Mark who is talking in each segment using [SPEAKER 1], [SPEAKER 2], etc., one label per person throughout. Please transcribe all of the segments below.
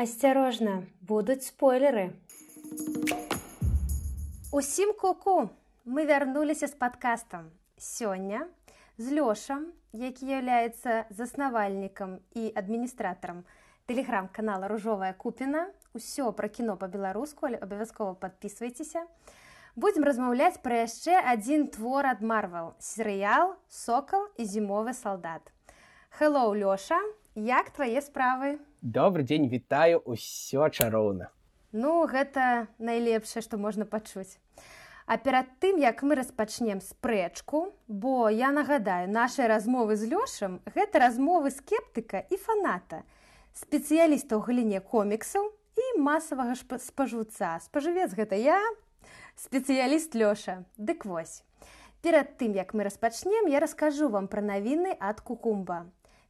[SPEAKER 1] Асцярожна, будуць спойлеры. Усім куку мы вярнуліся з падкастам. Сёння з Лёшам, які з'яўляецца заснавальнікам і адміністратарам тэлеграм-канала ружовая купіна, усё пра кіно па-беларуску, але абавязкова падпісвайцеся. Будзем размаўляць пра яшчэ адзін твор ад Марвел, серыял, сокал і зімовы салдат. Хэллоу, Лёша, як твае справы?
[SPEAKER 2] Добры дзень вітаю ўсё чароўна.
[SPEAKER 1] Ну, гэта найлепшае, што можна пачуць. А перад тым, як мы распачнем спрэчку, бо я нагадаю, нашай размовы з Лёшам гэта размовы скептыка і фаната, спецыяліста ў галіне коміксаў і масавага спажыўца. Спажывец гэта я, спецыяліст Лёша. Дык вось. Перад тым, як мы распачнем, я раскажу вам пра навіны ад кукумба.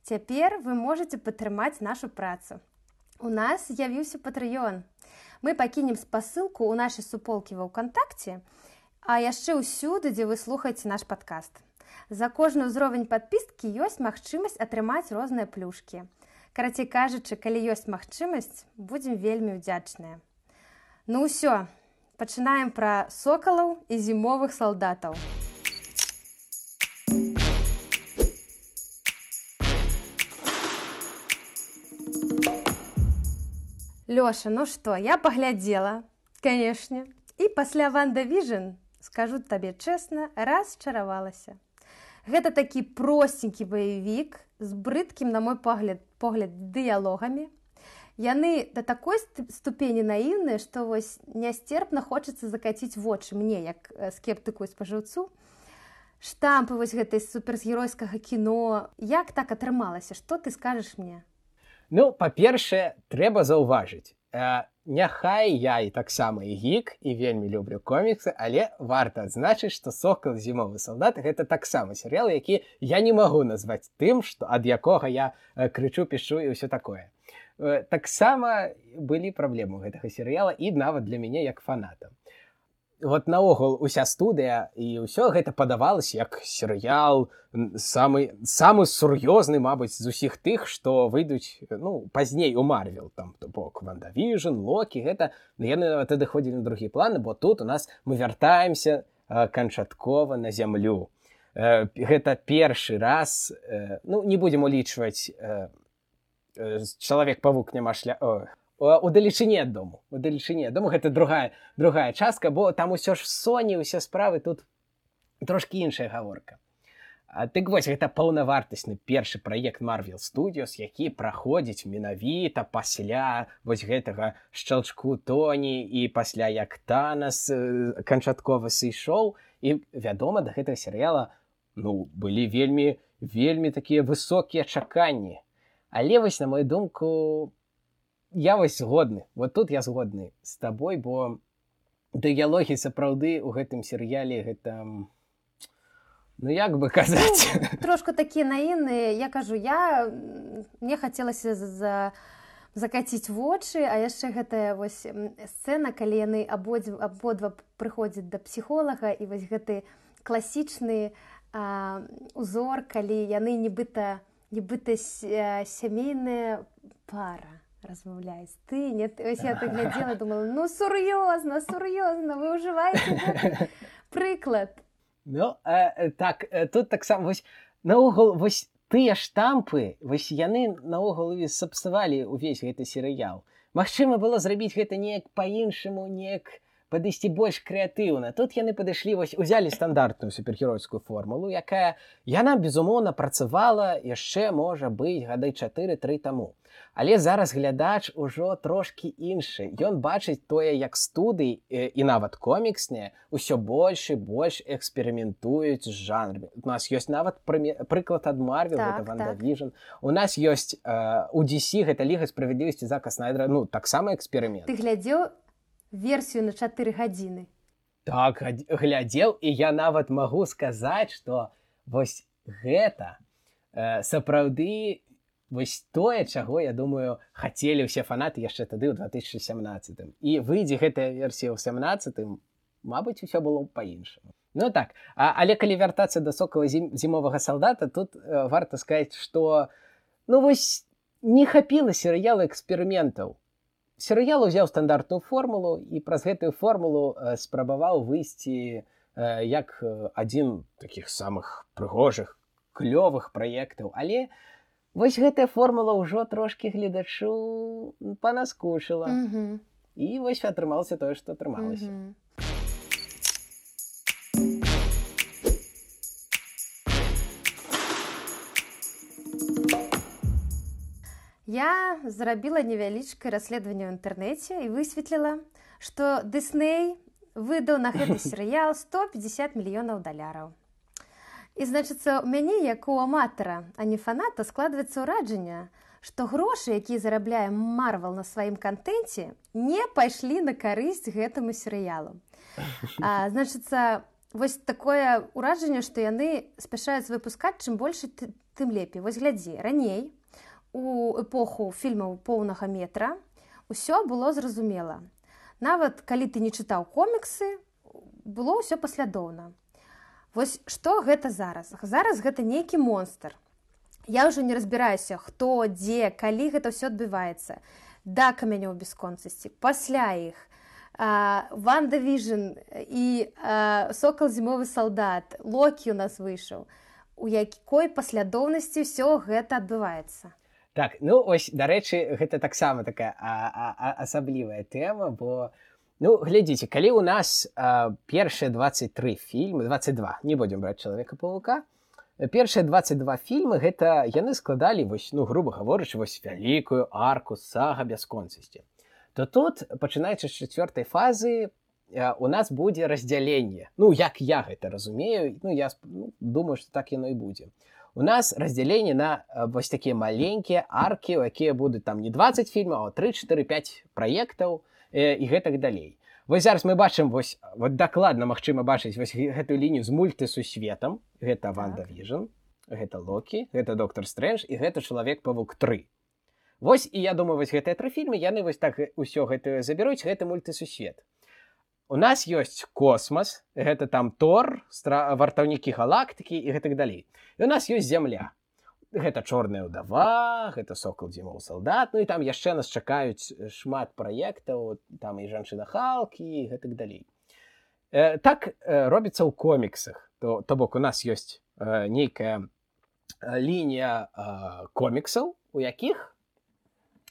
[SPEAKER 1] Цяпер вы можете падтрымаць нашу працу. У нас з'явіўся патрыён мы пакінем спасылку ў нашай суполкі ва ўкантакце, а яшчэ ўсюды, дзе вы слухаеце наш падкаст. За кожны ўзровень падпіскі ёсць магчымасць атрымаць розныя плюшкі. Карацей кажучы, калі ёсць магчымасць, будзем вельмі ўдзячныя. Ну ўсё, пачынаем пра сокалаў і зімовых салдатаў. Лёша, ну што, я паглядзела, канешне. І пасля Ванда Віжн, скажу табе чэсна, расчаравалася. Гэта такі просценькі баявік з брыдкім, на мой погляд, погляд дыялогамі. Яны да такой ступені наіўныя, што вось нястерпна хочацца закаціць вочы мне, як скептыку і спажыўцу. Штампы вось гэтай супергеройскага кіно, як так атрымалася, што ты скажаш мне?
[SPEAKER 2] Ну па-першае трэба заўважыць э, няхай я і таксама і гік і вельмі люблю коміксы але варта адзначыць што сокал зімовы салдат гэта таксама серыял які я не магу назваць тым што ад якога я крычу пішу і ўсё такое. Таксама былі праблемы гэтага серыяла і нават для мяне як фанатам вот наогул уся студыя і ўсё гэта падавалася як серыял самы самы сур'ёзны мабыць з усіх тых што выйдуць ну пазней у марвел там то бок вандавіжн локі гэта яны тады ходзілі на другі планы бо тут у нас мы вяртаемся канчаткова на зямлю. Гэта першы раз ну не будзем улічваць чалавек павук няма шля у далечыні ад дому у далечыні дому. Гэта другая другая частка бо там усё ж соні усе справы тут трошки іншая гаворка. А ты вось гэта паўнавартасны першы праект марвел студіос які праходзіць менавіта пасля вось гэтага шчалчку тоні і пасля як танас канчаткова сышоў. І вядома да гэтага серыяла ну былі вельмі вельмі такія высокія чаканні. Але вось на мою думку я вось згодны. Вот тут я згодны з табой бо дыялогі сапраўды у гэтым серыяле гэта ну як бы казаць.
[SPEAKER 1] Ну, трошку такія наіны я кажу я мне хацелася за закаціць вочы а яшчэ гэтая вось сцэна калі яны абодва абодва прыходзяць да псіхолага і вось гэты класічны а, узор калі яны нібыта нібыта сямейная пара размаўляюць ты не ось я так глядзела думала ну сур'ёзна сур'ёзна вы ўжываеце прыклад
[SPEAKER 2] ну э, так э, тут таксама вось наогул вось тыя штампы вось яны наогул сапсавалі увесь гэты серыял. Магчыма было зрабіць гэта неяк по-іншаму неяк падысці больш крэатыўна. Тут яны падышлі вось узялі стандартную супергеройскую формулу якая яна безумоўна працавала яшчэ можа быць гады чатыры-тры таму Але зараз глядач ужо трошкі іншы. Ён бачыць тое, як студый і нават коміксныя ўсё больш і больш эксперыментуюць з жанрамі. У нас ёсць нават прыклад ад Марвел так, вандавіжн. Так. У нас ёсць э, у DC гэта ліга справядлівасці зака снайдера ну таксама эксперымент.
[SPEAKER 1] Ты глядзеў версію на чатыры гадзіны.
[SPEAKER 2] Так глядзеў і я нават магу сказаць, што вось гэта э, сапраўды вось тое чаго я думаю хацелі ўсе фанаты яшчэ тады ў 2017 і выйдзе гэтая версія ў 17 Мабыць усё было па-іншаму. Ну так а, але калі вяртацца да сокала зім, зімовага салдата тут э, варта сказаць што ну вось не хапіла серыялы эксперыментаў. Серыял узяў стандартную формулу і праз гэтую формулу э, спрабаваў выйсці э, як адзін таких самых прыгожых клёвых праектаў. Але вось гэтая формула ўжо трошки гледачу панаскушыла mm -hmm. і вось атрымалася тое што атрымалася mm -hmm.
[SPEAKER 1] Я зрабіла невялічкае расследаванне ў інтэрнэце і высветліла, што Дысней выдаў на гэты серыял 150 мільёнаў даляраў. І значыцца, у мяне як у аматара, а не фаната складваецца ўраджанне, што грошы, якія зарабляе марвал на сваім кантэнце, не пайшлі на карысць гэтаму серыялу. А, значыцца, вось такое ўражанне, што яны спяшаюць выпускаць чым больш тым лепей. Вось глядзі, раней у эпоху фільмаў поўнага метра ўсё было зразумела. Нават калі ты не чытаў коміксы, было ўсё паслядоўна. Вось што гэта зараз? Зараз гэта нейкі монстр. Я ўжо не разбіраюся, хто, дзе, калі гэта ўсё адбываецца. Да камянёў бясконцасці, пасля іх. Ванда Віжн і а, сокал зімовы салдат, Локі у нас выйшаў. У якой паслядоўнасці ўсё гэта адбываецца.
[SPEAKER 2] Так ну ось дарэчы гэта таксама такая асаблівая тэма бо ну глядзіце калі у нас першыя 23 фільмы 22 не будзем браць чалавека павука першыя 22 фільмы гэта яны складалі вось ну грубо гаворыч вось вялікую арку сага бясконцасці то тут пачынаючы з чацвёртай фазы у нас будзе раздзяленне. Ну як я гэта разумею ну я ну, думаю что так яно і будзе. У нас раздзяленне на э, вось такія маленькія аркі якія будуць там не 20 фільмаў 345 праектаў э, і гэтак далей. Вось зараз мы бачым вось вот дакладна магчыма бачыць вось гэтую лінію з мультысусветам. Гэта ванда віжн гэта локі гэта доктор стрэндж і гэта чалавек павук 3 Вось і я думаю вось гэтыя тры фільмы яны вось так ўсё гэтае забяруць гэты мультысусвет. У нас ёсць космас гэта там тор вартаўнікі галактыкі і гэтак далей. І у нас ёсць зямля гэта чорная ўдава гэта сокол дзімоў салдат ну і там яшчэ нас чакаюць шмат праектаў там і жанчына халкі гэтак далей. Э, так э, робіцца ў коміксах. То то бок у нас ёсць э, нейкая лінія э, коміксаў у якіх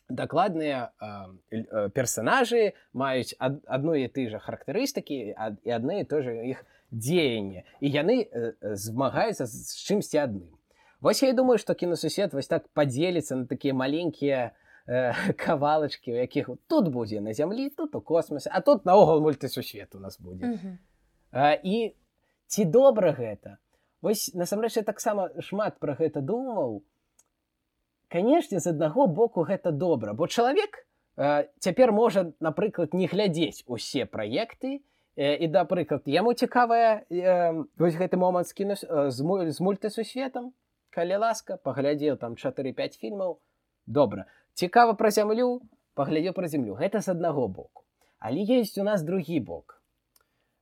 [SPEAKER 2] дакладныя э, персонажы маюць ад, адну і ты жа характарыстыкі ад, і адны і тоже іх дзеянне. І яны э, змагаюцца з чымсьці адным Вось я думаю што кіносусед вось так падзеліцца на такія маленькія э, кавалачкі у якіх тут будзе на зямлі тут у космосе а тут наогул мультысусвет у нас будзе mm -hmm. а, і ці добра гэта. Вось насамрэч я таксама шмат пра гэта думаў. Канешне з аднаго боку гэта добра бо чалавек э, цяпер можа напрыклад не глядзець усе праекты э, і да прыклад яму цікавая э, вось гэты момант скіну э, з, з мультысусветам калі ласка паглядзеў там 4-5 фільмаў добра цікава пра зямлю паглядзеў пра зямлю гэта з аднаго боку. Але есть у нас другі бок.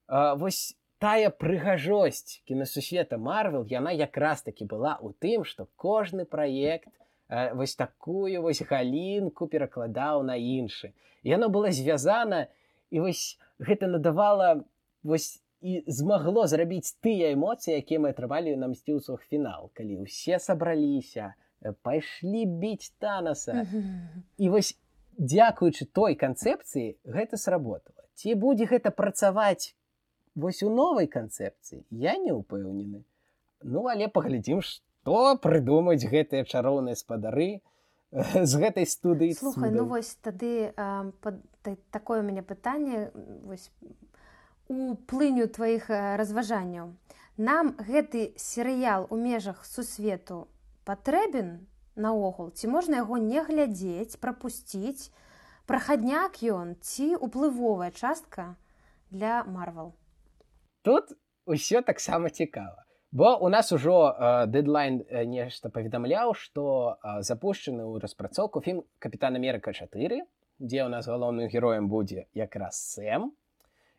[SPEAKER 2] Э, вось тая прыгажосць кінасусвета марвел яна якраз таки была у тым што кожны праект Э, вось такую вось галінку перакладаў на іншы. Яно было звязана і вось гэта надавала вось і змагло зрабіць тыя эмоцыі якія мы атрымалі на мсціўцах фінал калі ўсе сабраліся э, пайшлі біць танаса і вось дзякуючы той канцэпцыі гэта сработала. Ці будзе гэта працаваць вось у новай канцэпцыі я не ўпэўнены. Ну але паглядзім што прыдумаць гэтыя чароўныя спадары з гэтай студыі
[SPEAKER 1] слухай ну вось тады а, пад, та, такое у мяне пытанне вось у плыню тваіх разважанняў. Нам гэты серыял у межах сусвету патрэбен наогул? Ці можна яго не глядзець прапусціць? Прахадняк ён ці уплывовая частка для марвал
[SPEAKER 2] тут усё таксама цікава. Бо у нас ужо дэдлайн нешта паведамляў што запущены ў распрацоўку фільм капітан Амерыка 4 дзе ў нас галоўным героем будзе якраз сэм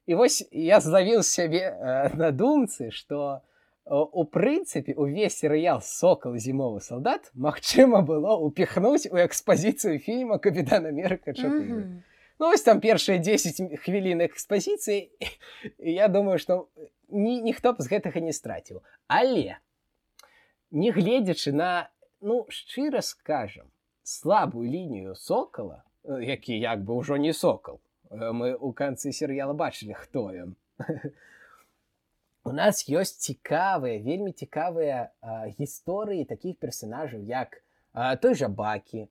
[SPEAKER 2] і вось я злавіў сябе на думцы што у прынцыпе увесь серыял сокал зімовы салдат магчыма было упіхнуць у экспазіцыю фільма капітан Амерыка 4 mm -hmm. Ну, вось там першыя 10 хвілін экспазіцыі я думаю што ні, ніхто б з гэтага не страціў але не гледзячы на ну шчыра скажам слабую лінію сокала які як бы ўжо не сокал мы у канцы серыяла бачылі хто ён у нас ёсць цікавыя вельмі цікавыя гісторыі такіх персонажаў як а, той жа бакі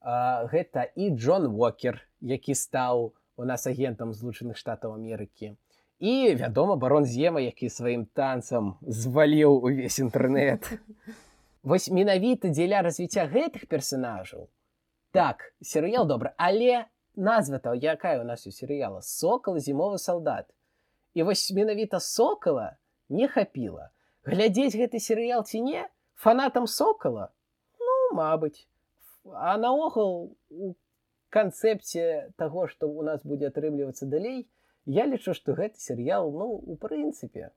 [SPEAKER 2] а, гэта і Джон Уокер які стаў у нас агентам злучаных штатаў Амерыкі. І вядома барон з'ема які сваім танцам зваліў увесь інтэрнет вось менавіта дзеля развіцця гэтых персонажаў. Так серыял добра але назва то якая у нас у серыяла сокол зімовы салдат і вось менавіта сокала не хапіла глядзець гэты серыял ці не фанатам сокала ну мабыць а наогул у канцэпце таго што у нас будзе атрымлівацца далей я лічу што гэты серыял ну у прынцыпе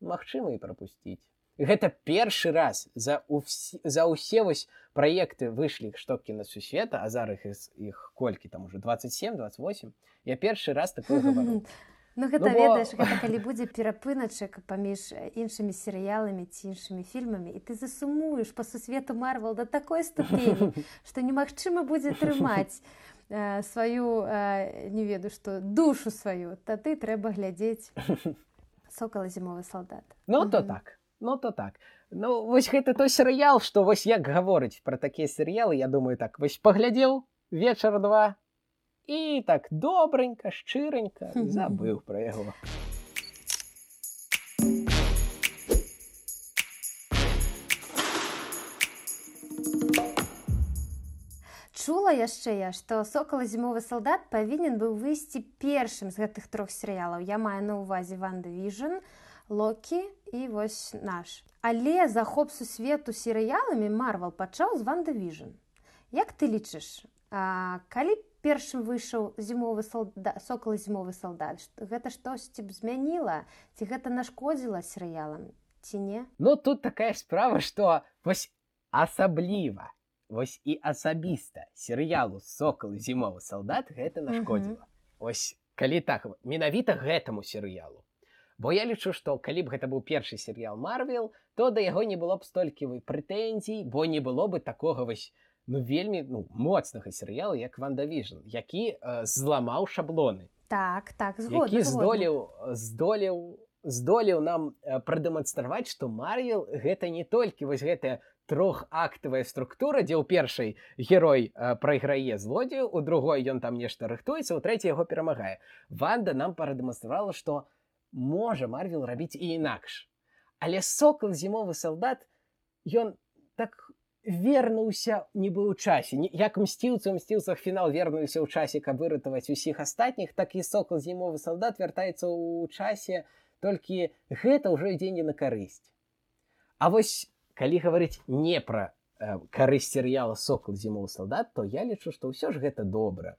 [SPEAKER 2] магчыма і прапусціць гэта першы раз за ўсі, за ўсе вось праекты выйшлі штокі на сусвета а зараз іх, іх колькі там уже 27 28 я першы раз такой
[SPEAKER 1] Ну гэта ну, ведаеш бо... калі будзе перапыначак паміж іншымі серыяламі ці іншымі фільмамі і ты засумуеш па сусвету марвал да такой ступені што немагчыма будзе трымаць э, сваю э, не ведаю што душу сваю. Тады трэба глядзець сокала зімовы салдат
[SPEAKER 2] Ну то так Ну то так. Ну вось гэта той серыял, што вось як гаворыць пра такія серыялы, я думаю так вось паглядзеў вечар два і так добренька, шчыранька забыў пра яго.
[SPEAKER 1] Чула яшчэ я, што сокала зімовы салдат павінен быў выйсці першым з гэтых трох серыялаў. Я маю на ўвазе Ванда Віжн, Локі і вось наш. Але захоп сусвету серыяламі Марвал пачаў з Вандавіжн. Як ты лічыш, а, калі першым выйшаў зімовы солда... сокал зімовы салдат, гэта штосьці б змяніла, ці гэта нашкодзіла серыялам ці не?
[SPEAKER 2] Ну тут такая справа, што вось асабліва вось і асабіста серыялу сокал зімовы салдат гэта нашкодзіла. Вось калі так менавіта гэтаму серыялу Бо я лічу, што калі б гэта быў першы серыял Марвел, то да яго не было б стольківай прэтэнзій, бо не было бы такога вось ну вельмі ну, моцнага серыяла як вандавіжн, які э, зламаў шаблоны.
[SPEAKER 1] Так так
[SPEAKER 2] згодна, здолеў здолеў здолеў нам э, прадэманстраваць, што Марвел гэта не толькі вось гэтая трохактавая структура, дзе ў першай герой э, прайграе злодзею, у другой ён там нешта рыхтуецца, у трэцяй яго перамагае. Ванда нам прадэманстравала, што, можа марвел рабіць і інакш але сокол зімовы салдат ён так вернуўся не быў у часе як мсціўцы мсціўцах фінал вернуўся ў часе каб выратаваць усіх астатніх так і сокол зімовы салдат вяртаецца ў часе толькі гэта ўжо ідзе не на карысць А вось калі гаварыць не пра э, карысць серыяла сокол зімовы салдат то я лічу што ўсё ж гэта добра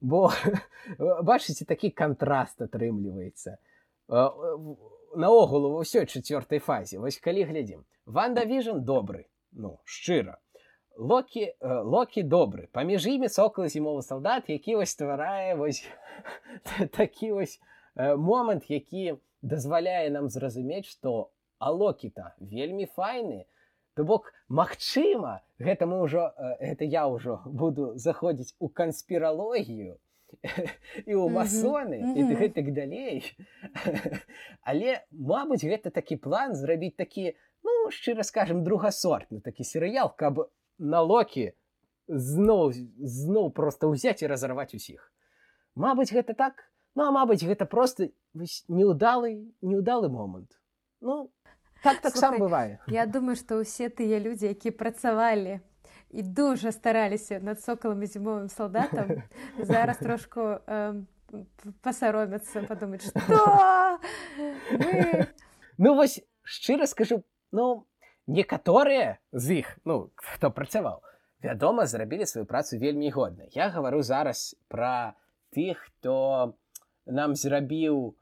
[SPEAKER 2] бо бачыце такі кантраст атрымліваецца наогул у ўсёй чацвёртай фазе. Вось калі глядзім. Ванда віжн добры ну шчыра. Локі локі добры паміж імі сокла зімовы салдат які вось стварае вось такі вось момант які дазваляе нам зразумець што алокіта вельмі файны то бок магчыма гэта мы ўжо гэта я ўжо буду заходзіць у канспіралогію і ў масоны і гэтак далей але мабыць гэта такі план зрабіць такі ну шчыра скажем другасортны такі серыял каб на локі зноў зноў просто ўзяць і разарваць усіх. Мабыць гэта так? Ну а мабыць гэта просто неудалы неудалы момант. Ну так так сам бывае.
[SPEAKER 1] Я думаю што ўсе тыя людзі які працавалі і дуже стараліся над сокалам і зімовым салдатам зараз трошку э, пасаромяцца падумаць што Мы...
[SPEAKER 2] ну вось шчыра скажу ну некаторыя з іх ну хто працаваў вядома зрабілі сваю працу вельмі годна. Я гавару зараз пра тых хто нам зрабіў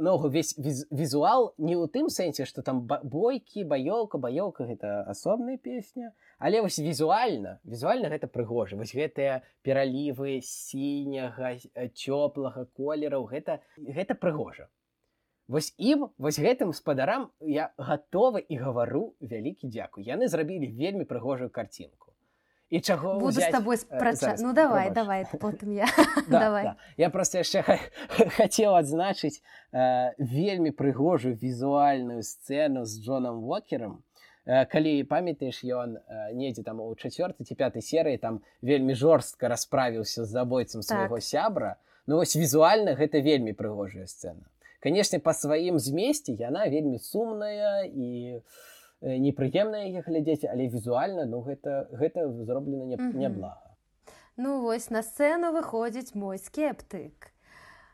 [SPEAKER 2] ногу весь візуал не ў тым сэнсе што там бойкі баёўка баёўка гэта асобная песня але вось візуальна візуальна гэта прыгожа. Вось гэтыя пералівы сіняга цёплага колераў гэта гэта прыгожа. Вось ім вось гэтым спадарам я гатовы і гавару вялікі дзякуй. Яны зрабілі вельмі прыгожую карцінку. І чаго
[SPEAKER 1] буду
[SPEAKER 2] взять...
[SPEAKER 1] з тобой спрача... ну давай Пробач. давай потым я.
[SPEAKER 2] Да, давай. да. я просто яшчэ хацеў адзначыць э, вельмі прыгожую візуальную сцэну з Джонам вокером э, калі памятаеш ён э, недзе там у чацвёртай ці пятай серыі там вельмі жорстка расправіўся з забойцам свайго так. сябра. Ну вось візуальна гэта вельмі прыгожая сцэна. Канешне па сваім змесце яна вельмі сумная і Э, непрыемна яе глядзець але візуальна ну гэта гэта зроблена не, не блага.
[SPEAKER 1] Ну вось на сцэну выходзіць мой скептык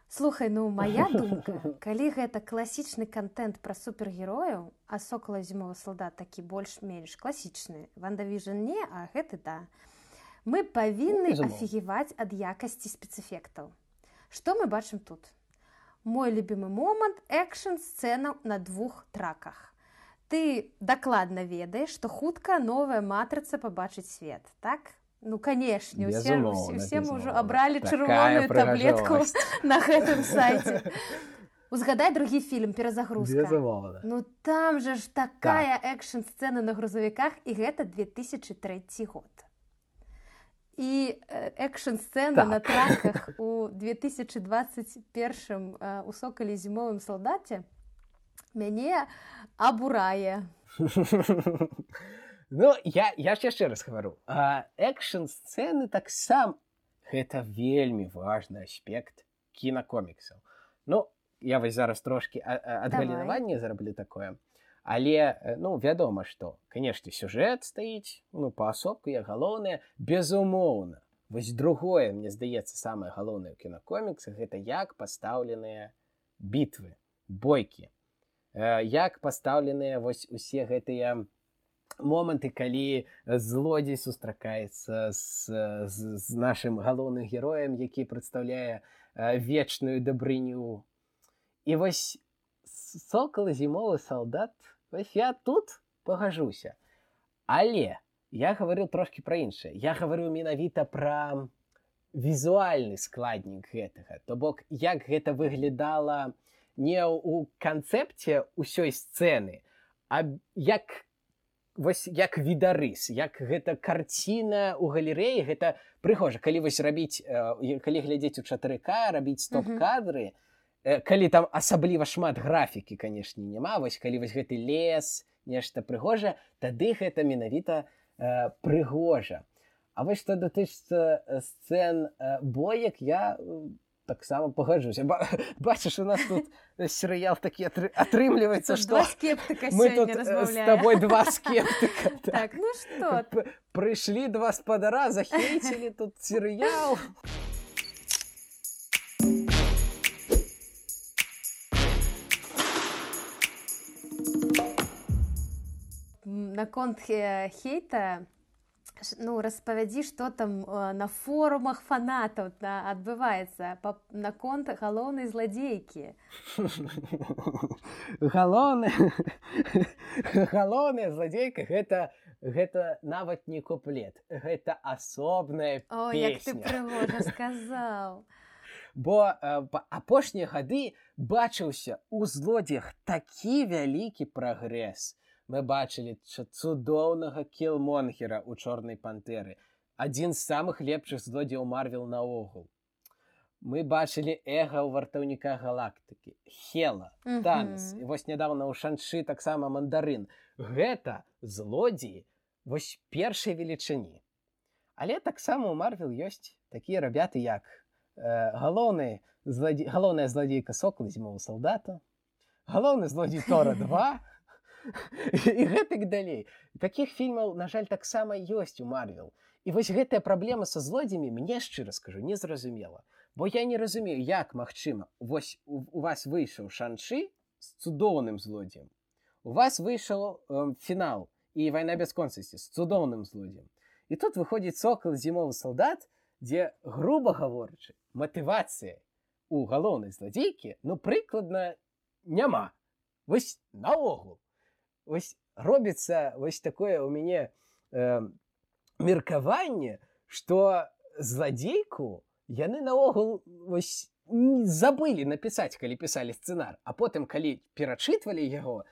[SPEAKER 1] слухай ну моя думка калі гэта класічны контент пра супергерояў а сокола зімовы салдат такі больш-менш класічны вандавіжан не а гэты да мы павінны ну, афігеваць ад якасці спецэфектаў что мы бачым тут? Мой любимы момант экшн сцэнаў на двух траках. Ты дакладна ведаеш што хутка новая матрыца пабачыць свет так ну канешне усе, усе, мы ўжо абралі чырвоную таблетку на гэтым сайце узгадай другі фільм перазагрузка ну там же ж такая так. экшн сцэна на грузавіках і гэта 2003 год. І экшн сцэна так. на траках у 2021 у сокалі зімовым салдаце мяне абурае
[SPEAKER 2] Ну я я ж яшчэ раз гавару. Экшн сцэны таксам гэта вельмі важны аспект кінакоміксаў. Ну я вось зараз трошки ад галінавання зараблю такое. Але ну вядома што канешне сюжэт стаіць ну паасобку я галоўнае. Безумоўна вось другое мне здаецца самае галоўнае ў кінакоміксах гэта як пастаўленыя бітвы бойкі. Як пастаўленыя вось усе гэтыя моманты калі злодзей сустракаецца з, з, з нашим галоўным героем які прадстаўляе вечную дабрыню. І вось сокол зімовы салдат вось я тут пагажуся. Але я гаварыў трошки пра іншае. Я гаварыў менавіта пра візуальны складнік гэтага. То бок як гэта выглядала не ў канцэпце ўсёй сцэны а як вось як відарыс як гэта карціна у галерэі гэта прыгожа калі вось рабіць калі глядзець у 4к рабіць стоп-кадры калі там асабліва шмат графікі канешне няма вось калі вось гэты лес нешта прыгожа тады гэта менавіта прыгожа. А вось што датычыцца сцэн боек я таксама пагаджуся бачыш у нас тут серыял такі атрымліваецца што
[SPEAKER 1] скептыка
[SPEAKER 2] мы тут з тобой два скептыка
[SPEAKER 1] так, ну что
[SPEAKER 2] прыйшлі два спадара захейцілі тут серыял
[SPEAKER 1] наконт хейта ну распавядзі что там э, на форумах фанатаў да, адбываецца наконт галоўнай зладзейкі
[SPEAKER 2] галоўны галоўная зладзейка гэта гэта нават не куплет гэта асобная
[SPEAKER 1] сказаў.
[SPEAKER 2] Бо э, апошнія гады бачыўся у злодзях такі вялікі прагрэс мы бачылі цудоўнага кілмонгера у чорнай пантэры адзін з самых лепшых злодзеў марвел наогул. Мы бачылі эга ў вартаўніка галактыкі хела танц mm -hmm. вось нядаўна ў шаншы таксама мандарын гэта злодзеі вось першай велічыні. Але таксама у марвел ёсць такія рабяты як э, галоўны злодзе... галоўная злодзейка сокол зімового салдата галоўны злодзей тора 2 і гэтак далей таких фільмаў на жаль таксама ёсць у марвел. І вось гэтая праблема са злодзямі мне шчыра скажу незразумела бо я не разумею як магчыма вось у, у вас выйшаў шанчы з цудоўным злодзем у вас выйшаў э, фінал і вайна бясконцасці з цудоўным злодзем і тут выходзіць сокол зімовы салдат дзе груба гаворачы матывацыя у галоўнай зладзейкі ну прыкладна няма. Вось наогул вось робіцца вось такое у мяне э, меркаванне что злодзейку яны наогул вось забылі напісаць калі пісалі сцэнар а потым калі перачытвалі яго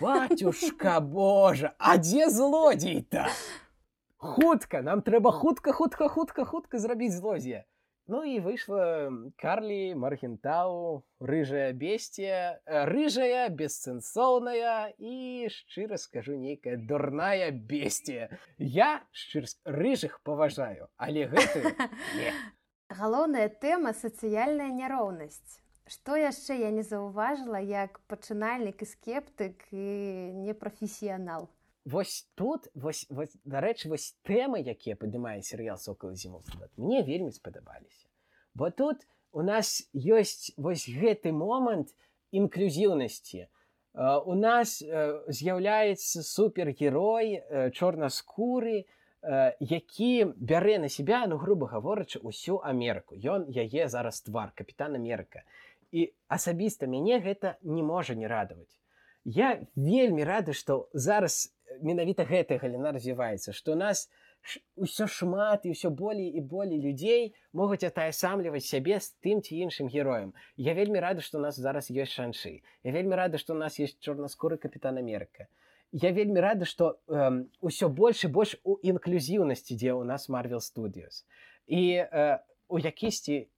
[SPEAKER 2] батюшка Божа а дзе злодзей-то? Хутка нам трэба хутка хутка хутка хутка зрабіць злодзея Ну і выйшла Карлі Маргентау, рыжая бесція, рыжая, бессэнсоўная і шчыра скажу нейкая дурная бесція. Я шчыр рыжых паважаю, але гэта
[SPEAKER 1] Галоўная тэма сацыяльная няроўнасць. Што яшчэ я не заўважыла як пачынальнік і скептык і непрафесіянал
[SPEAKER 2] вось тут вось, вось дарэчы вось тэмы якія падымае серыял сокол зіму мне вельмі спадабаліся. Бо тут у нас ёсць вось гэты момант інклюзіўнасці. У нас з'яўляецца супергерой чорнаскуры які бярэ на себя ну грубо гаворачы усю Амерыку. Ён яе зараз твар капітан Амерыка. І асабіста мяне гэта не можа не радаваць. Я вельмі рады што зараз менавіта гэтая галіна развіваецца што у нас ўсё шмат і ўсё болей і болей людзей могуць атаясамліваць сябе з тым ці іншым героем. Я вельмі рада што у нас зараз ёсць шаншы я вельмі рада што у нас есть чорнаскуры капітан Амерыка я вельмі рада што ўсё больш і больш у інклюзіўнасці дзе ў нас марвел студіус і у у якісьці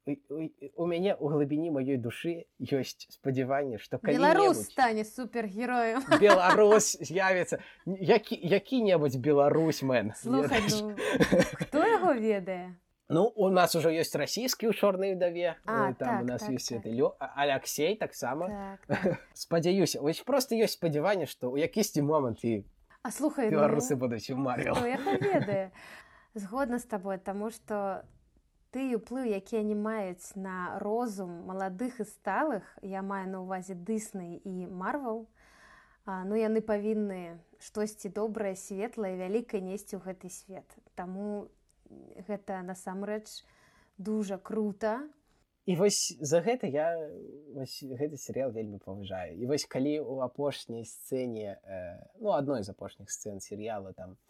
[SPEAKER 2] у мяне у глыбіні маёй душы ёсць спадзяванне што
[SPEAKER 1] беларус стане супергероем.
[SPEAKER 2] Беларус з'явіцца які які-небудзь Беларусь мэн.
[SPEAKER 1] Ну, хто яго ведае
[SPEAKER 2] Ну у нас ужо ёсць расійскі ў чорнай даве там так, у нас так, ёсць так. лё Алексей таксама так, так. спадзяюся вось просто ёсць спадзяванне што ў якісьці момант і
[SPEAKER 1] А слухай
[SPEAKER 2] беларусы ну, будуць у Марвел
[SPEAKER 1] ведае згодна з табой таму што ты уплыў які не маюць на розум маладых і сталых. Я маю на увазе дыснай і марвал ну яны павінны штосьці добрае светлае вялікае несці ў гэты свет. Таму гэта насамрэч дужа круто.
[SPEAKER 2] І вось за гэта я вось, гэты серыял вельмі паважаю. І вось калі у апошняй сцэне э, ну адной з апошніх сцэн серыяла там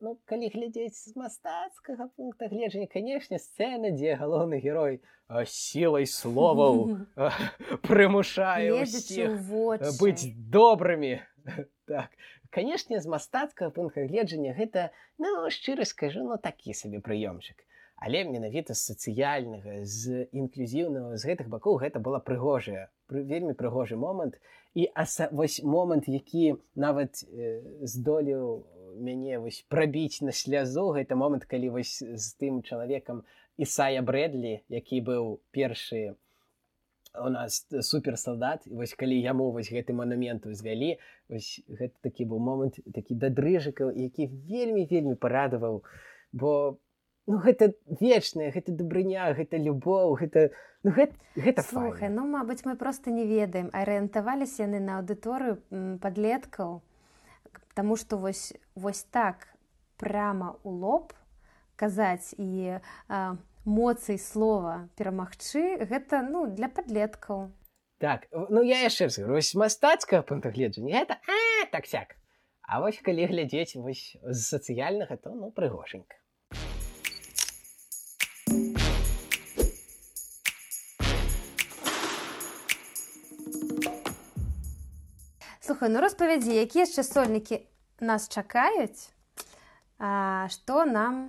[SPEAKER 2] Ну калі глядзець з мастацкага пункта гледжання канешне сцэна дзе галоўны герой сілай словаў прымушае быць добрымі. Так. Канешне з мастацкага пункта гледжання гэта ну шчыра скажу ну такі сабе прыёмчык. Але менавіта з сацыяльнага з інклюзіўнага з гэтых бакоў гэта была прыгожая вельмі прыгожы момант. І аса вось момант які нават э, здолеў у мяне вось прабіць на слязу гэта момант калі вось з тым чалавекам Ісая брэдлі які быў першы у нас суперсалдат вось калі яму вось гэты манумент узвялі вось гэта такі быў момант такі дадрыжыкаў які вельмі вельмі парадаваў. Бо ну гэта вечная гэта дабрыня гэта любоў гэта ну, гэта, гэта
[SPEAKER 1] слухай ну мабыць мы просто не ведаем. Арыентаваліся яны на аўдыторыю падлеткаў Таму што вось, вось так прямо у лоб казаць і моцый слова перамагчы гэта ну для падлеткаў.
[SPEAKER 2] Так ну я яшчэ вось мастацкага пунктагледжання это а, так сяк. А вось калі глядзець вось з сацыяльнага то ну прыгоженька
[SPEAKER 1] Слухай, ну распавядзі, якія яшчэ сольнікі нас чакаюць, што нам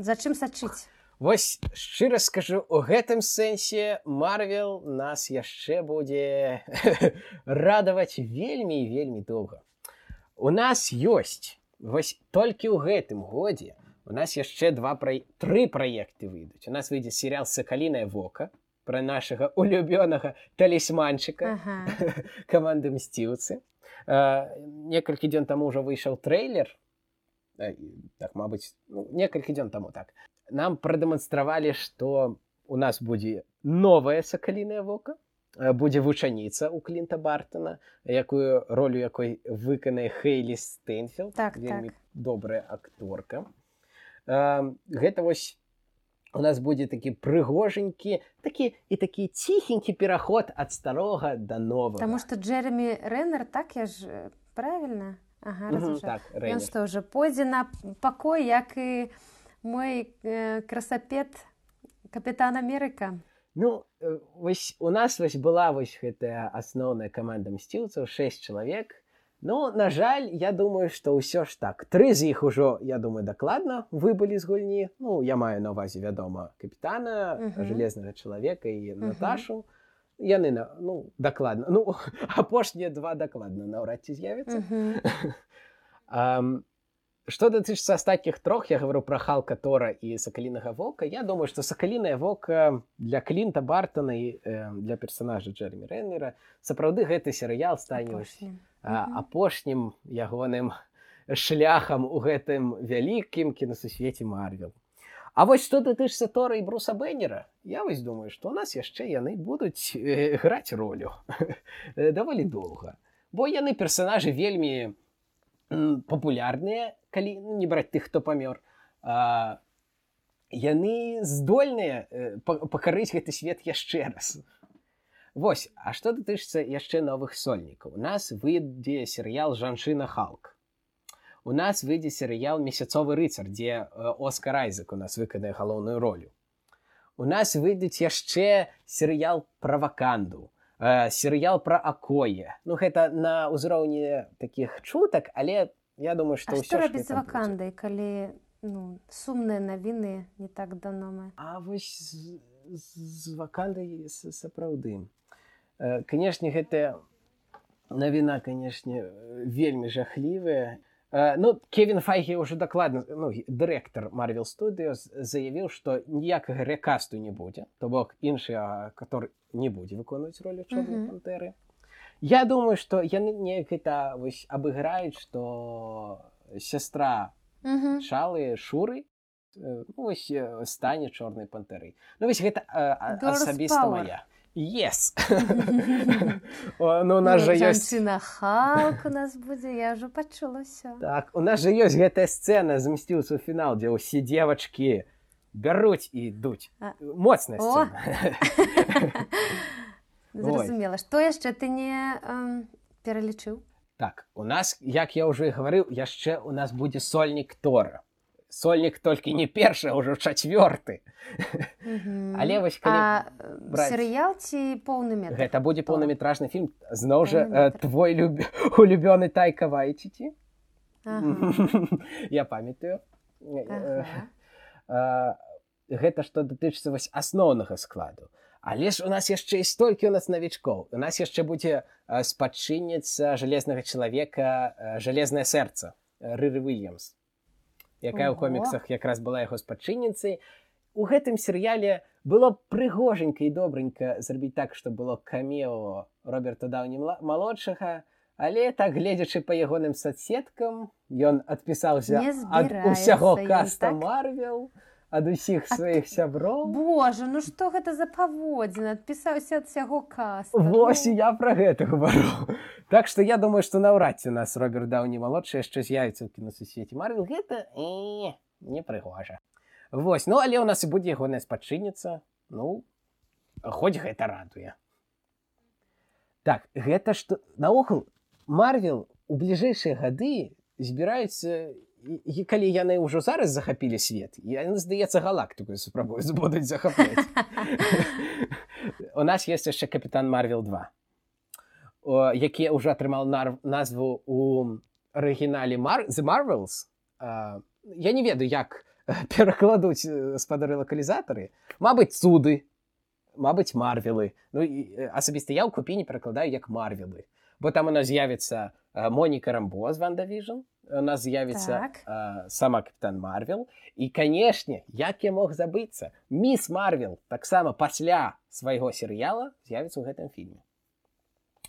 [SPEAKER 1] за чым сачыць?
[SPEAKER 2] Вось шчыра скажу у гэтым сэнсе Марвел нас яшчэ будзе радаваць вельмі і вельмі доўга. У нас ёсць вось толькі ў гэтым годзе у нас яшчэ два пра... тры праекты выйдуць. У нас выйдзе серыял сакалінае вока, пра нашага улюбёнага талісманчыка ага. каманды мсціўцы некалькі дзён таму ўжо выйшаў трэйлер так мабыць ну, некалькі дзён таму так. Нам прадэманстравалі што у нас будзе новая сакаліная вока будзе вучаніца у клінта бартона якую ролю якой выканае хейлі стэнфілд
[SPEAKER 1] так, так.
[SPEAKER 2] добрая акторка. Гэта вось у нас будзе такі прыгоженькі такі і такі ціхенькі пераход ад старога да новага
[SPEAKER 1] Таму што Джеремі Рэнер так я ж правільна ага,
[SPEAKER 2] Мгм, так,
[SPEAKER 1] Ён
[SPEAKER 2] Рейнер.
[SPEAKER 1] што ўжо пойдзе на пакой, як і мой э, красапет капітан Амерыка.
[SPEAKER 2] Ну вось у нас вось была вось гэтая асноўная каманда мсціўцаў 6 чалавек. Ну на жаль, я думаю, што ўсё ж так. Тры з іх ужо я думаю дакладна выбылі з гульні. Ну я маю на увазе вядома капітана
[SPEAKER 1] Мгм.
[SPEAKER 2] жалезнага чалавека і
[SPEAKER 1] Мгм.
[SPEAKER 2] Наташу. Яны на ну дакладна. Ну апошнія два дакладна наўрад ці з'явяцца.
[SPEAKER 1] Мгм.
[SPEAKER 2] Ам, Што датычыцца астатніх трох, я гавару пра Халка Тора і сакалінага вока. Я думаю, што сакалінае вока для Клінта Бартона і э, для персонажа Джермі Рэннера сапраўды гэты серыял стане апошнім ягоным шляхам у гэтым вялікім кінасусвеце Марвел. А вось што датычыцца Тора і Бруса Бэннера, я вось думаю, што ў нас яшчэ яны будуць э, граць ролю Э, даволі доўга. Бо яны персонажы вельмі м, папулярныя, калі ну, не браць тых, хто памёр. А, яны здольныя э, па- пакарыць гэты свет яшчэ раз. Вось, а што датычыцца яшчэ новых сольнікаў? У нас выйдзе серыял жанчына Халк. У нас выйдзе серыял месяцовы рыцар, дзе э, Оскар Айзек у нас выканае галоўную ролю. У нас выйдуць яшчэ серыял пра ваканду, э, серыял пра акое. Ну гэта на ўзроўні такіх чутак, але я думаю, што ўсё
[SPEAKER 1] рабіць з вакандай, калі ну, сумныя навіны не так даўно мы.
[SPEAKER 2] А вось з, з вакандай сапраўды. Э, Канешне, гэтая навіна, канешне, э, вельмі жахлівая. Э, Ну, Кевін Файгі ўжо дакладна ну, дырэктар Marvel Studios заявіў, што ніякага рэкасту не будзе, то бок іншы который не будзе выконваць ролю чорнай
[SPEAKER 1] Мгм.
[SPEAKER 2] пантэры. Я думаю, што яны неяк гэта вось абыграюць, што сястра
[SPEAKER 1] Мгм.
[SPEAKER 2] шалы шуры ну, вось стане чорнай пантэрай ну вось гэта а- асабіста
[SPEAKER 1] power.
[SPEAKER 2] моя yes О, ну у нас жа ёсць
[SPEAKER 1] жанчына Халк у нас будзе, я ўжо пачула ўсё.
[SPEAKER 2] так у нас жа ёсць гэтая сцэна змсціўся фінал дзе ўсе девочки бяруць і ідуць
[SPEAKER 1] А.
[SPEAKER 2] моцная
[SPEAKER 1] О!
[SPEAKER 2] сцэна
[SPEAKER 1] Зразумела, што яшчэ ты не эм, пералічыў?
[SPEAKER 2] так у нас як я ўжо і гаварыў яшчэ у нас будзе сольнік тора сольнік толькі не першы а ўжо чацвёрты Але вось браць-
[SPEAKER 1] серыял ці поўны метр?
[SPEAKER 2] Гэта будзе поўнаметражны фільм зноў жа э, твой люб... улюбёны тайка вайчыці
[SPEAKER 1] Ага.
[SPEAKER 2] я памятаю. Э, э, гэта што датычыцца вось асноўнага складу. Але ж у нас яшчэ і столькі у нас навічкоў. У нас яшчэ будзе э, спадчынніца жалезнага чалавека э, жалезнае сэрца э, рыры Вільямс якая ў коміксах якраз была яго спадчынніцай. У гэтым серыяле было прыгоженька і добренька зрабіць так што было камео роберта даўні малодшага але так гледзячы па ягоным соцсеткам ён адпісаўся ад усяго каста
[SPEAKER 1] так?
[SPEAKER 2] марвел ад усіх сваіх сяброў?
[SPEAKER 1] Боже, ну што гэта за паводзіна? Адпісаўся ад усяго каста.
[SPEAKER 2] Вось і
[SPEAKER 1] Ну,
[SPEAKER 2] я пра гэта гавару. Так што я думаю што наўрад ці нас роберт даўні малодшы яшчэ з'явіцца ў кінасусвеце марвел. Гэта э, не прыгожа Вось ну але ў нас і будзе ягоная спадчынніца. Ну хоць гэта радуе. Так гэта што наогул марвел у бліжэйшыя гады збіраюцца і- калі яны ўжо зараз захапілі свет яны здаецца галактыку спрабуюць будуць захапляць. У нас есть яшчэ капітан марвел 2 о, які ўжо атрымаў нар- назву у арыгінале Mar the а, я не ведаю як перакладуць спадары лакалізатары. Мабыць цуды Мабыць марвелы. Ну асабіста я ў купіне перакладаю як марвелы. Бо там у нас з'явіцца э, Моніка Рамбо з Вандавіжн у нас з'явіцца
[SPEAKER 1] Так.
[SPEAKER 2] сама капітан Марвел. І канешне як я мог забыцца міс Марвел таксама пасля свайго серыяла з'явіцца ў гэтым фільме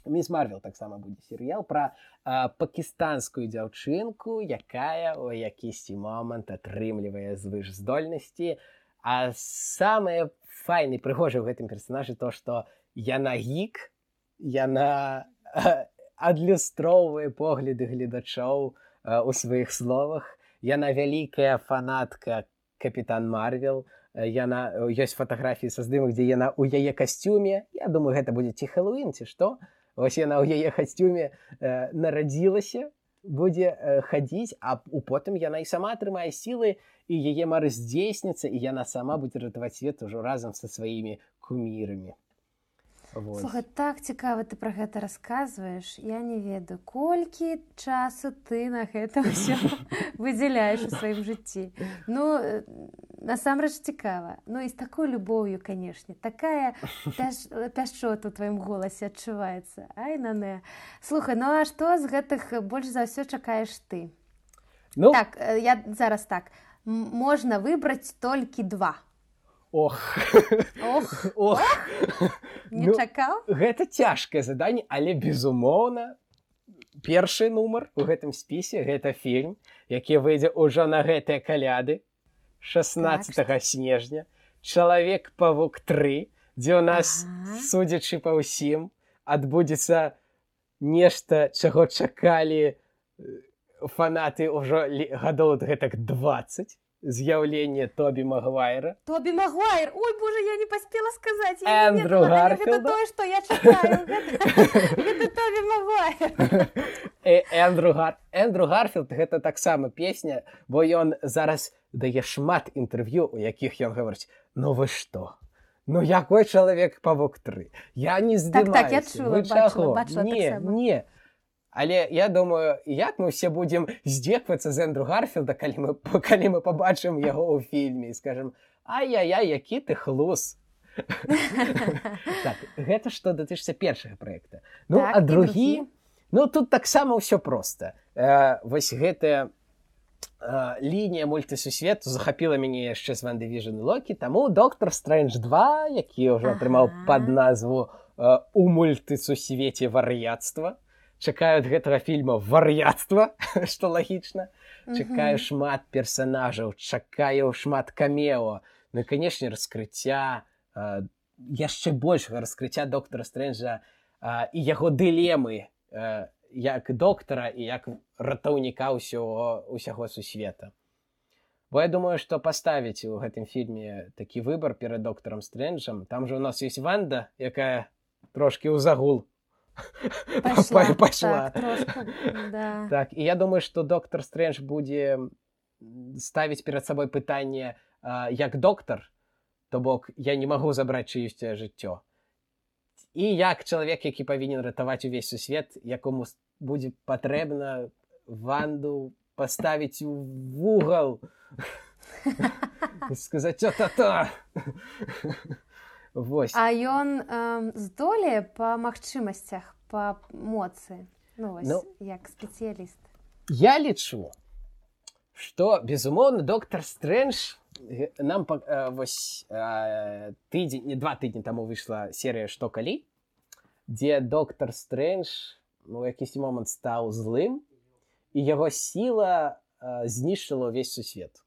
[SPEAKER 2] міс Марвел таксама будзе серыял пра а, пакістанскую дзяўчынку якая у якісьці момант атрымлівае звышздольнасці а самае файны прыгожа ў гэтым персонажы то што яна гік яна адлюстроўвае погляды гледачоў у сваіх словах. Яна вялікая фанатка капітан Марвел яна ёсць фатаграфіі са здымак дзе яна ў яе касцюме. Я думаю гэта будзе ці хэллоуін ці што? Вось яна ў яе касцюме э, нарадзілася будзе э, хадзіць а у потым яна і сама атрымае сілы і яе мары здзейсніцца і яна сама будзе ратаваць свет ужо разам са сваімі кумірамі
[SPEAKER 1] Слухай, так цікава ты пра гэта расказваеш. Я не ведаю колькі часу ты на гэта ўсё выдзяляеш у сваім жыцці. Ну э, насамрэч цікава. Ну і з такой любоўю канешне. Такая пяшчота у тваім голасе адчуваецца. Ай на не слухай ну а што з гэтых больш за ўсё чакаеш ты? Ну. Так э, я зараз так. Можна выбраць толькі два
[SPEAKER 2] Ох
[SPEAKER 1] Ох, Ох. не ну, чакаў
[SPEAKER 2] гэта цяжкае заданне але безумоўна першы нумар у гэтым спісе гэта фільм які выйдзе ўжо на гэтыя каляды 16 так. снежня чалавек павук 3 дзе ў нас ага. судзячы па ўсім адбудзецца нешта чаго чакалі фанаты ўжо гадоў гэтак 20 з'яўленне Тобі Магуайра.
[SPEAKER 1] Тобі Магуайр, ой боже, я не паспела сказаць
[SPEAKER 2] Эндру Гарфілда.
[SPEAKER 1] тое, што я чакаю. Тобі Магуайр.
[SPEAKER 2] Эндру Гар... Эндру Гарфілд гэта таксама песня, бо ён зараз дае шмат інтэрв'ю, у якіх ён гаворыць: Ну вы што? Ну якой чалавек павук 3. Я не здымаюся. Так, так, я чула, бачыла, бачыла не, так не. Але я думаю як мы все будзем здзеквацца з эндру гарфілда калі мы калі мы побачым яго ў фільме і скажем ай-я-я які ты хлус! Так, гэта што датычся першага проекта ну так, а другі? ну тут таксама ўсё просто э, вось гэтая лінія мультысусвету захапіла мяне яшчэ з вандывіжн локі таму доктор стрэндж 2 які ўжо атрымаў ага. пад назву у мультысусвеце вар'яцтва чакаю ад гэтага фільма вар'яцтва што лагічна. Чакаю шмат персонажаў чакаю шмат камео. Ну канешне раскрыцця яшчэ большага раскрыцця доктора стрэнджа і яго дылемы як доктара і як ратаўніка ўсяго усяго сусвета. Бо я думаю што паставіць у гэтым фільме такі выбар перад доктарам стрэнджам. Там жа у нас есть ванда якая трошки ў загул
[SPEAKER 1] пошла, пошла. Так,
[SPEAKER 2] да. так і я думаю что доктор стрэндж будзе ставіць перад сабой пытанне як доктар то бок я не магу забраць чыюсьце жыццё і як чалавек які павінен ратаваць увесь сусвет якому будзе патрэбна ванду паставіць у вугал сказаць то Вось.
[SPEAKER 1] А ён э, здолее па магчымасцях па моцы ну, вось, ну, як спецыяліст.
[SPEAKER 2] Я лічу, што безумоўна доктор Стрэндж нам э, вось э, тыдзень не два тыдні таму выйшла серыя што калі, дзе доктор Стрэндж ну, якісьці момант стаў злым і яго сіла э, знішчыла ўвесь сусвет.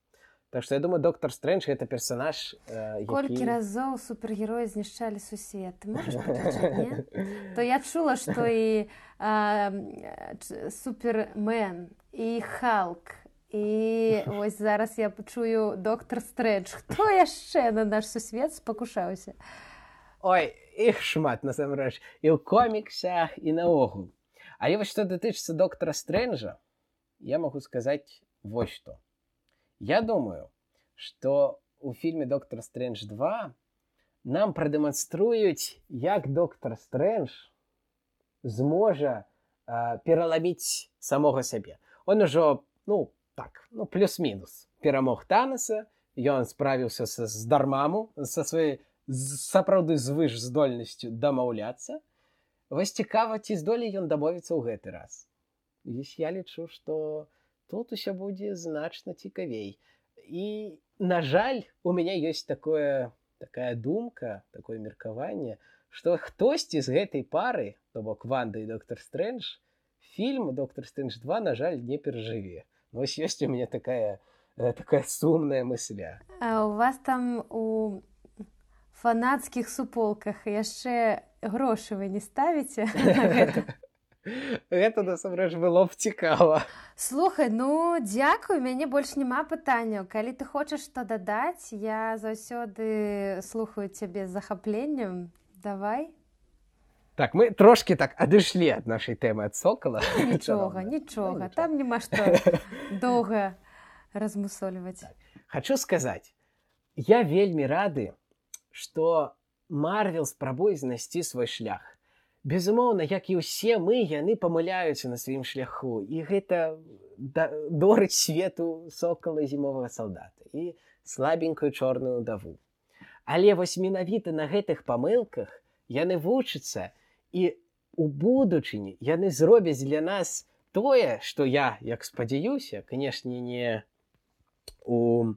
[SPEAKER 2] Так что я думаю доктор стрэндж это персонаж
[SPEAKER 1] э, які... колькі разоў супергероі знішчалі сусвет то я чула что і супермен і халк і ось зараз я пачую доктор стрэндж хто яшчэ на наш сусвет спакушаўся?
[SPEAKER 2] Ой іх шмат насамрэч і ў коміксах і наогул. Але вось што датычыцца доктора стрэнджа я могу сказаць вось што Я думаю, что у фильме «Доктор Стрэндж 2» нам прадэманструюць, як доктор Стрэндж зможа э, пераламіць самога сябе. Он ужо ну так ну плюс-мінус перамог Танаса, ён справіўся са здармаму са сваёй сапраўды звыш здольнасцю дамаўляцца. Вось цікава, ці здолей ён дамовіцца ў гэты раз. я лічу, што, тут усё будзе значна цікавей і на жаль у меня есть такое такая думка такое меркаванне что хтосьці з гэтай пары то бок ванда і доктор стрэндж фільм доктор стрэндж 2 на жаль не перажыве вось ёсць у меня такая э, такая сумная мысля.
[SPEAKER 1] А у вас там у фанацкіх суполках яшчэ грошы вы не ставіце
[SPEAKER 2] гэта насамрэч было б цікава
[SPEAKER 1] слухай ну дзякую мяне больш няма пытанняў калі ты хочаш што дадаць я заўсёды слухаю цябе з захапленнем давай.
[SPEAKER 2] Так мы трошки так адышлі ад нашай тэмы ад сокала
[SPEAKER 1] нічога нічога там няма што доўга размусольваць
[SPEAKER 2] хочу сказаць я вельмі рады что марвел спрабуе знайсці свой шлях безумоўна як і ўсе мы яны памыляюцца на сваім шляху. І гэта да, дорыць свету сокала зімовага салдата і слабенькую чорную даву але вось менавіта на гэтых памылках яны вучацца і у будучыні яны зробяць для нас тое што я як спадзяюся канешне не у,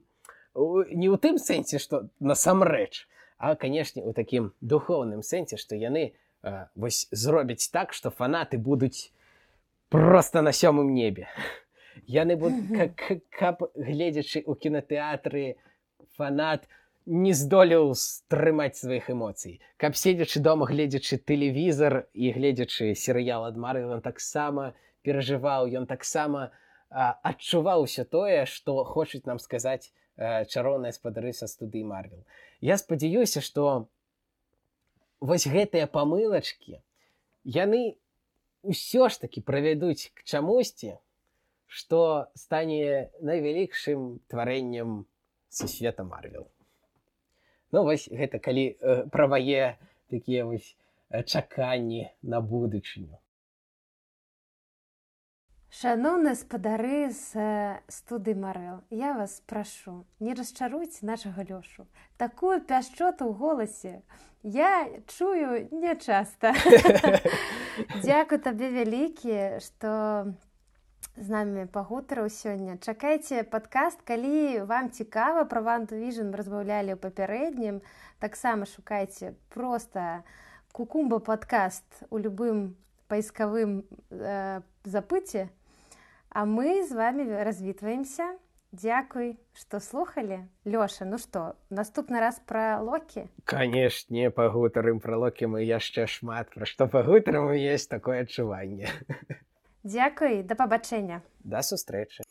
[SPEAKER 2] не ў тым сэнсе што насамрэч а канешне у такім духоўным сэнсе што яны а, вось зробяць так што фанаты будуць просто на сёмым небе. Яны будуць каб гледзячы у кінотэатры фанат не здолеў стрымаць сваіх эмоцый каб седзячы дома гледзячы тэлевізор і гледзячы серыял ад мары ён таксама перажываў ён таксама адчуваў усё тое што хочуць нам сказаць чароўныя спадары са студыі марвел я спадзяюся што вось гэтыя памылачкі яны ўсё ж таки правядуць к чамусьці што стане найвялікшым тварэннем сусвета марвел Ну вось гэта калі э, правае такія вось э, чаканні на будучыню.
[SPEAKER 1] Шаноўны спадары з студы Марэл, я вас прашу, не расчаруйце нашага лёшу. Такую пяшчоту ў голасе я чую нечаста. Дзякуй табе вялікі, што з намі пагутараў сёння чакайце падкаст калі вам цікава пра ванту віжн разбаўлялі ў папярэднім таксама шукайце просто кукумба падкаст у любым паіскавым э, запыце а мы з вами развітваемся Дякуй што слухалі лёша ну што наступны раз пра локі
[SPEAKER 2] канешне пагутарым пра локі мы яшчэ шмат пра што пагутарам есть такое адчуванне.
[SPEAKER 1] Дзякуй да пабачэння.
[SPEAKER 2] Да сустрэчы